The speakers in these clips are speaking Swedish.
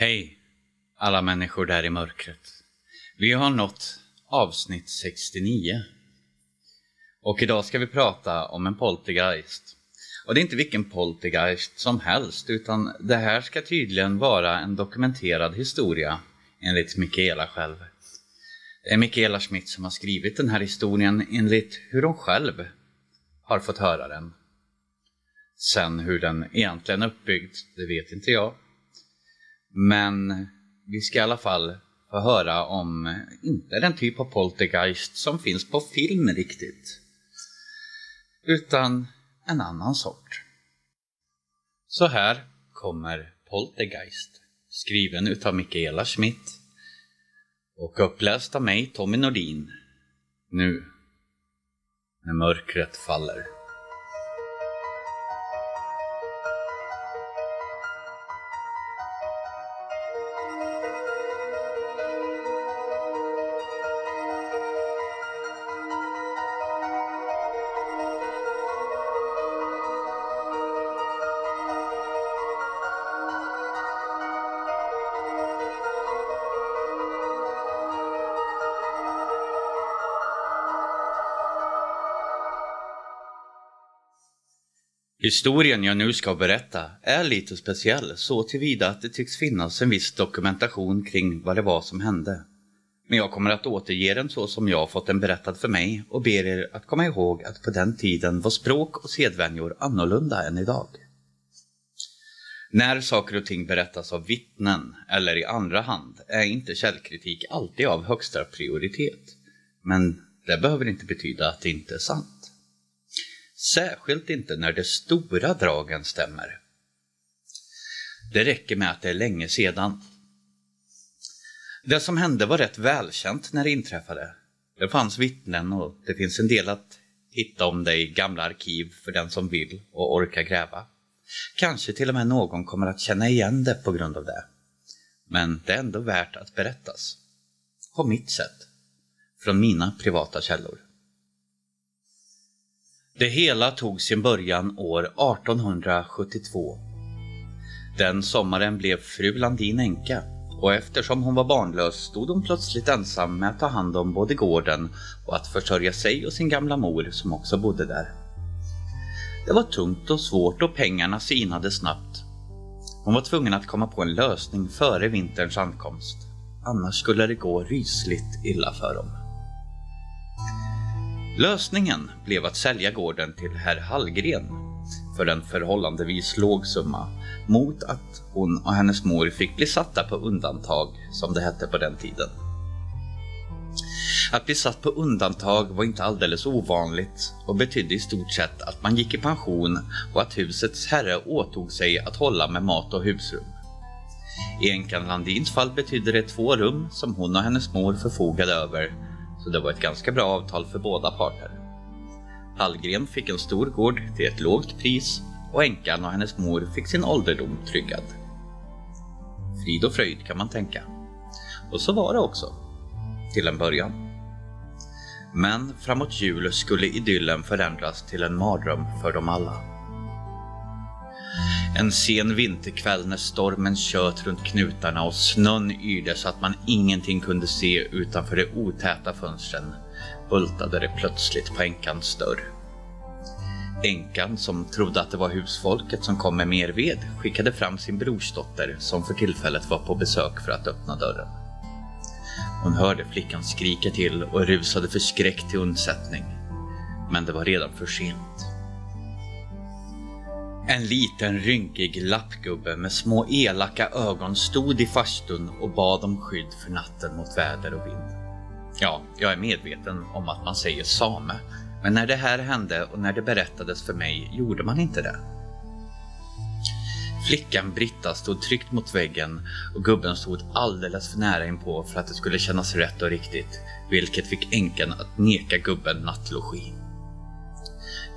Hej, alla människor där i mörkret. Vi har nått avsnitt 69. Och idag ska vi prata om en poltergeist. Och det är inte vilken poltergeist som helst, utan det här ska tydligen vara en dokumenterad historia, enligt Mikaela själv. Det är Mikaela Schmidt som har skrivit den här historien enligt hur hon själv har fått höra den. Sen hur den egentligen är uppbyggd, det vet inte jag. Men vi ska i alla fall få höra om, inte den typ av poltergeist som finns på film riktigt, utan en annan sort. Så här kommer Poltergeist, skriven utav Mikaela Schmidt och uppläst av mig, Tommy Nordin. Nu, när mörkret faller. Historien jag nu ska berätta är lite speciell så tillvida att det tycks finnas en viss dokumentation kring vad det var som hände. Men jag kommer att återge den så som jag fått den berättad för mig och ber er att komma ihåg att på den tiden var språk och sedvänjor annorlunda än idag. När saker och ting berättas av vittnen eller i andra hand är inte källkritik alltid av högsta prioritet. Men det behöver inte betyda att det inte är sant. Särskilt inte när de stora dragen stämmer. Det räcker med att det är länge sedan. Det som hände var rätt välkänt när det inträffade. Det fanns vittnen och det finns en del att hitta om det i gamla arkiv för den som vill och orkar gräva. Kanske till och med någon kommer att känna igen det på grund av det. Men det är ändå värt att berättas. På mitt sätt. Från mina privata källor. Det hela tog sin början år 1872. Den sommaren blev fru Landin änka och eftersom hon var barnlös stod hon plötsligt ensam med att ta hand om både gården och att försörja sig och sin gamla mor som också bodde där. Det var tungt och svårt och pengarna sinade snabbt. Hon var tvungen att komma på en lösning före vinterns ankomst. Annars skulle det gå rysligt illa för dem. Lösningen blev att sälja gården till herr Hallgren för en förhållandevis låg summa mot att hon och hennes mor fick bli satta på undantag, som det hette på den tiden. Att bli satt på undantag var inte alldeles ovanligt och betydde i stort sett att man gick i pension och att husets herre åtog sig att hålla med mat och husrum. I änkan Landins fall betydde det två rum som hon och hennes mor förfogade över så det var ett ganska bra avtal för båda parter. Hallgren fick en stor gård till ett lågt pris och änkan och hennes mor fick sin ålderdom tryggad. Frid och fröjd kan man tänka. Och så var det också. Till en början. Men framåt jul skulle idyllen förändras till en mardröm för dem alla. En sen vinterkväll när stormen tjöt runt knutarna och snön yrde så att man ingenting kunde se utanför de otäta fönstren bultade det plötsligt på änkans dörr. Änkan, som trodde att det var husfolket som kom med mer ved, skickade fram sin brorsdotter som för tillfället var på besök för att öppna dörren. Hon hörde flickan skrika till och rusade förskräckt till undsättning. Men det var redan för sent. En liten rynkig lappgubbe med små elaka ögon stod i farstun och bad om skydd för natten mot väder och vind. Ja, jag är medveten om att man säger same, men när det här hände och när det berättades för mig gjorde man inte det. Flickan Britta stod tryckt mot väggen och gubben stod alldeles för nära inpå för att det skulle kännas rätt och riktigt, vilket fick änkan att neka gubben nattlogi.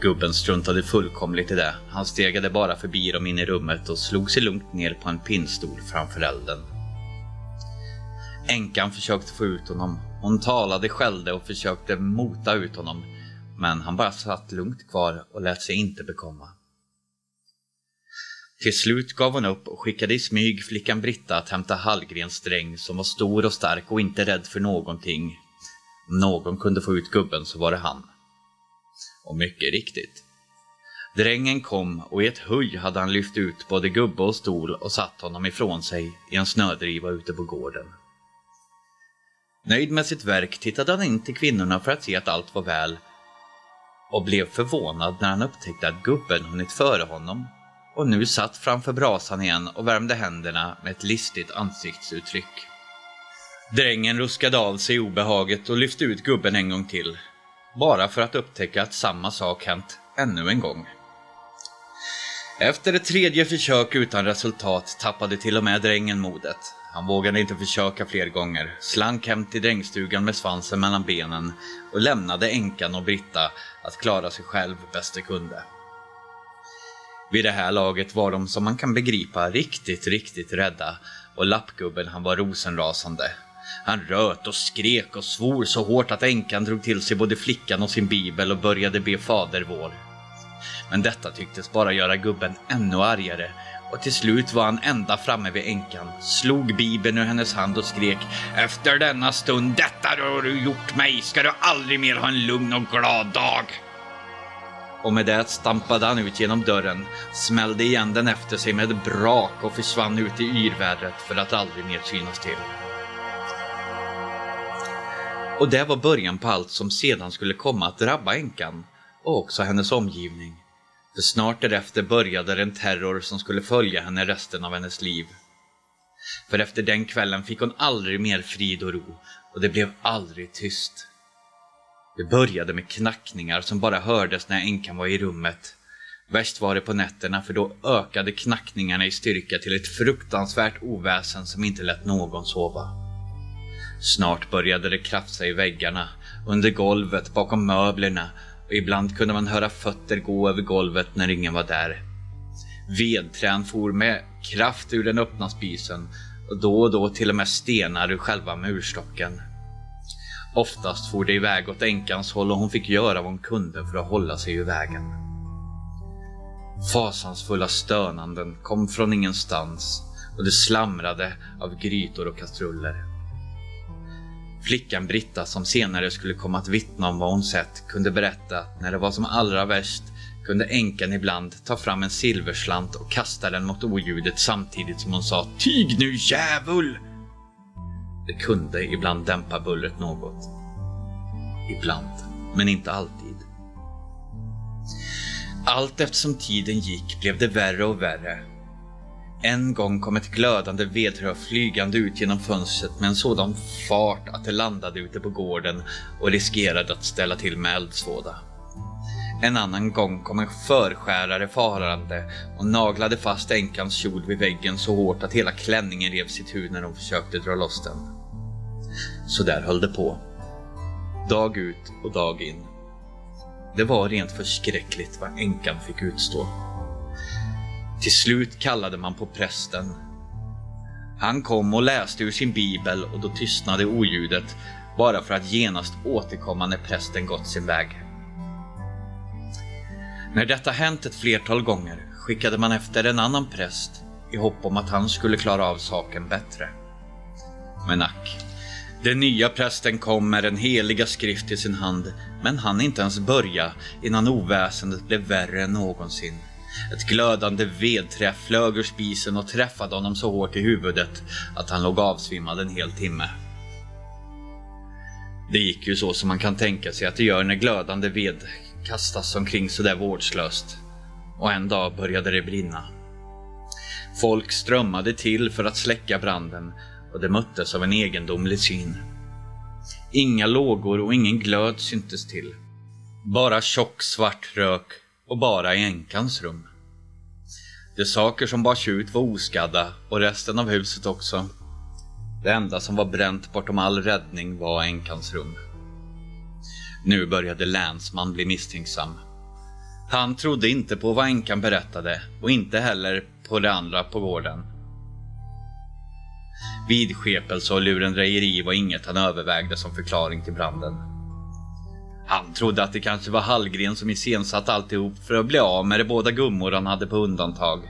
Gubben struntade fullkomligt i det. Han stegade bara förbi dem in i rummet och slog sig lugnt ner på en pinnstol framför elden. Änkan försökte få ut honom. Hon talade, skällde och försökte mota ut honom. Men han bara satt lugnt kvar och lät sig inte bekomma. Till slut gav hon upp och skickade i smyg flickan Britta att hämta Hallgrens dräng som var stor och stark och inte rädd för någonting. Om någon kunde få ut gubben så var det han. Och mycket riktigt. Drängen kom och i ett höj hade han lyft ut både gubbe och stol och satt honom ifrån sig i en snödriva ute på gården. Nöjd med sitt verk tittade han in till kvinnorna för att se att allt var väl och blev förvånad när han upptäckte att gubben hunnit före honom och nu satt framför brasan igen och värmde händerna med ett listigt ansiktsuttryck. Drängen ruskade av sig obehaget och lyfte ut gubben en gång till, bara för att upptäcka att samma sak hänt ännu en gång. Efter ett tredje försök utan resultat tappade till och med drängen modet. Han vågade inte försöka fler gånger, slank hem till drängstugan med svansen mellan benen och lämnade änkan och Britta att klara sig själv bäst de kunde. Vid det här laget var de som man kan begripa riktigt, riktigt rädda och lappgubben han var rosenrasande. Han röt och skrek och svor så hårt att änkan drog till sig både flickan och sin bibel och började be Fader vår. Men detta tycktes bara göra gubben ännu argare och till slut var han ända framme vid änkan, slog bibeln ur hennes hand och skrek Efter denna stund, detta har du gjort mig, ska du aldrig mer ha en lugn och glad dag. Och med det stampade han ut genom dörren, smällde igen den efter sig med brak och försvann ut i yrvädret för att aldrig mer synas till. Och det var början på allt som sedan skulle komma att drabba änkan och också hennes omgivning. För snart därefter började den terror som skulle följa henne resten av hennes liv. För efter den kvällen fick hon aldrig mer frid och ro och det blev aldrig tyst. Det började med knackningar som bara hördes när änkan var i rummet. Värst var det på nätterna för då ökade knackningarna i styrka till ett fruktansvärt oväsen som inte lät någon sova. Snart började det krafsa i väggarna, under golvet, bakom möblerna och ibland kunde man höra fötter gå över golvet när ingen var där. Vedträn for med kraft ur den öppna spisen och då och då till och med stenar ur själva murstocken. Oftast for det iväg åt änkans håll och hon fick göra vad hon kunde för att hålla sig ur vägen. Fasansfulla stönanden kom från ingenstans och det slamrade av grytor och kastruller. Flickan Britta som senare skulle komma att vittna om vad hon sett kunde berätta att när det var som allra värst kunde änkan ibland ta fram en silverslant och kasta den mot oljudet samtidigt som hon sa Tig nu djävul! Det kunde ibland dämpa bullret något. Ibland, men inte alltid. Allt eftersom tiden gick blev det värre och värre. En gång kom ett glödande vedrör flygande ut genom fönstret med en sådan fart att det landade ute på gården och riskerade att ställa till med eldsvåda. En annan gång kom en förskärare farande och naglade fast änkans kjol vid väggen så hårt att hela klänningen rev sitt hud när de försökte dra loss den. Så där höll det på. Dag ut och dag in. Det var rent förskräckligt vad änkan fick utstå. Till slut kallade man på prästen. Han kom och läste ur sin bibel och då tystnade oljudet bara för att genast återkomma när prästen gått sin väg. När detta hänt ett flertal gånger skickade man efter en annan präst i hopp om att han skulle klara av saken bättre. Men ack, den nya prästen kom med den heliga skrift i sin hand, men han inte ens börja innan oväsendet blev värre än någonsin. Ett glödande vedträ flög ur spisen och träffade honom så hårt i huvudet att han låg avsvimmad en hel timme. Det gick ju så som man kan tänka sig att det gör när glödande ved kastas omkring sådär vårdslöst. Och en dag började det brinna. Folk strömmade till för att släcka branden och det möttes av en egendomlig syn. Inga lågor och ingen glöd syntes till. Bara tjock svart rök och bara i änkans rum. De saker som bars ut var oskadda och resten av huset också. Det enda som var bränt bortom all räddning var änkans rum. Nu började länsman bli misstänksam. Han trodde inte på vad änkan berättade och inte heller på det andra på gården. Vidskepelse och lurendrejeri var inget han övervägde som förklaring till branden. Han trodde att det kanske var Hallgren som iscensatt alltihop för att bli av med de båda gummor han hade på undantag.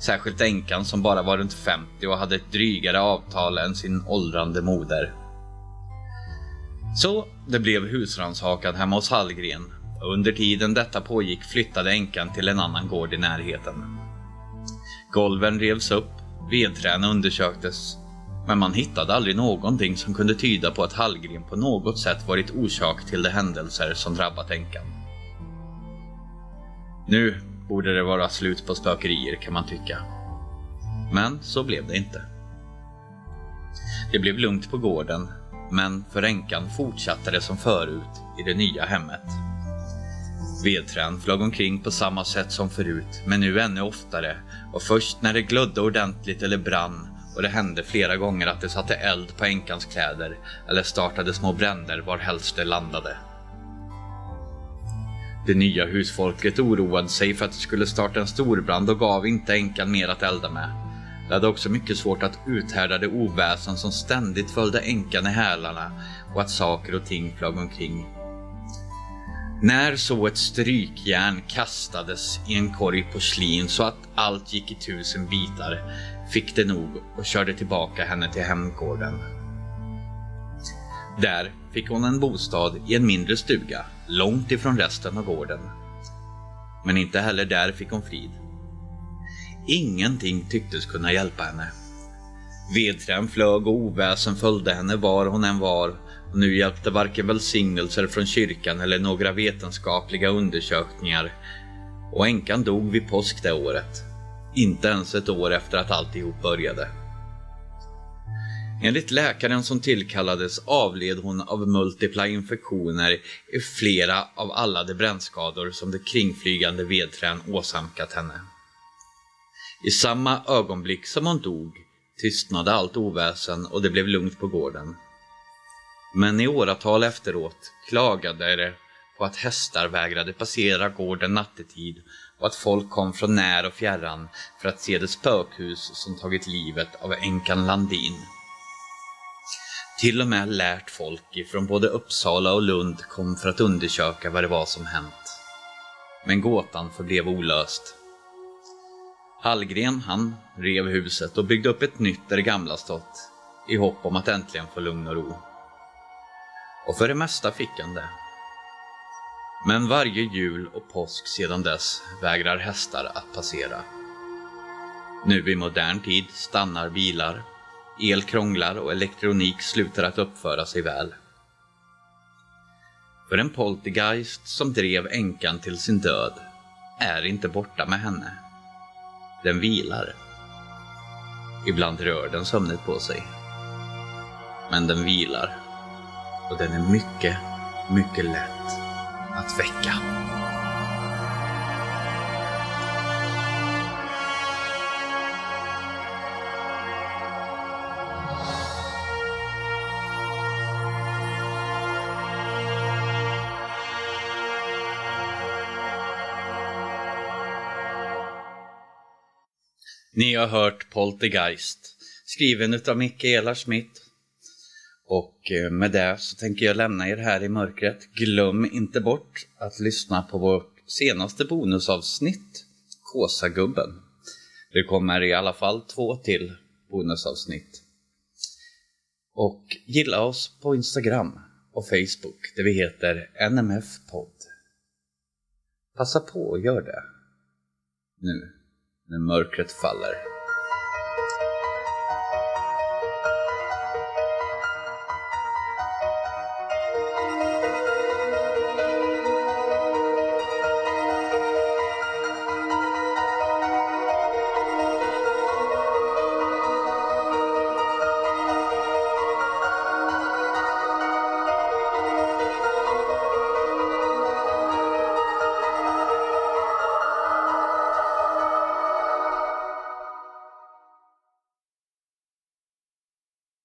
Särskilt änkan som bara var runt 50 och hade ett drygare avtal än sin åldrande moder. Så det blev husrannsakan hemma hos Hallgren under tiden detta pågick flyttade änkan till en annan gård i närheten. Golven revs upp, vedträn undersöktes, men man hittade aldrig någonting som kunde tyda på att Hallgren på något sätt varit orsak till de händelser som drabbat änkan. Nu borde det vara slut på spökerier kan man tycka. Men så blev det inte. Det blev lugnt på gården, men för änkan fortsatte det som förut i det nya hemmet. Vedträn flög omkring på samma sätt som förut, men nu ännu oftare och först när det glödde ordentligt eller brann och det hände flera gånger att det satte eld på änkans kläder eller startade små bränder var helst det landade. Det nya husfolket oroade sig för att det skulle starta en storbrand och gav inte änkan mer att elda med. Det hade också mycket svårt att uthärda det oväsen som ständigt följde änkan i hälarna och att saker och ting flög omkring. När så ett strykjärn kastades i en korg porslin så att allt gick i tusen bitar fick det nog och körde tillbaka henne till hemgården. Där fick hon en bostad i en mindre stuga, långt ifrån resten av gården. Men inte heller där fick hon frid. Ingenting tycktes kunna hjälpa henne. Vedträn flög och oväsen följde henne var hon än var och nu hjälpte varken välsignelser från kyrkan eller några vetenskapliga undersökningar och änkan dog vid påsk det året. Inte ens ett år efter att alltihop började. Enligt läkaren som tillkallades avled hon av multipla infektioner i flera av alla de brännskador som de kringflygande vedträn åsamkat henne. I samma ögonblick som hon dog tystnade allt oväsen och det blev lugnt på gården. Men i åratal efteråt klagade det på att hästar vägrade passera gården nattetid och att folk kom från när och fjärran för att se det spökhus som tagit livet av änkan Landin. Till och med lärt folk ifrån både Uppsala och Lund kom för att undersöka vad det var som hänt. Men gåtan förblev olöst. Hallgren, han rev huset och byggde upp ett nytt där det gamla stått, i hopp om att äntligen få lugn och ro. Och för det mesta fick han det. Men varje jul och påsk sedan dess vägrar hästar att passera. Nu i modern tid stannar bilar, el krånglar och elektronik slutar att uppföra sig väl. För en poltergeist som drev änkan till sin död är inte borta med henne. Den vilar. Ibland rör den sömnet på sig. Men den vilar. Och den är mycket, mycket lätt att väcka. Ni har hört Poltergeist, skriven utav Mikaela Schmidt. Och eh, med det så tänker jag lämna er här i mörkret. Glöm inte bort att lyssna på vårt senaste bonusavsnitt, Kåsagubben. Det kommer i alla fall två till bonusavsnitt. Och gilla oss på Instagram och Facebook där vi heter NMF-podd. Passa på och gör det. Nu när mörkret faller.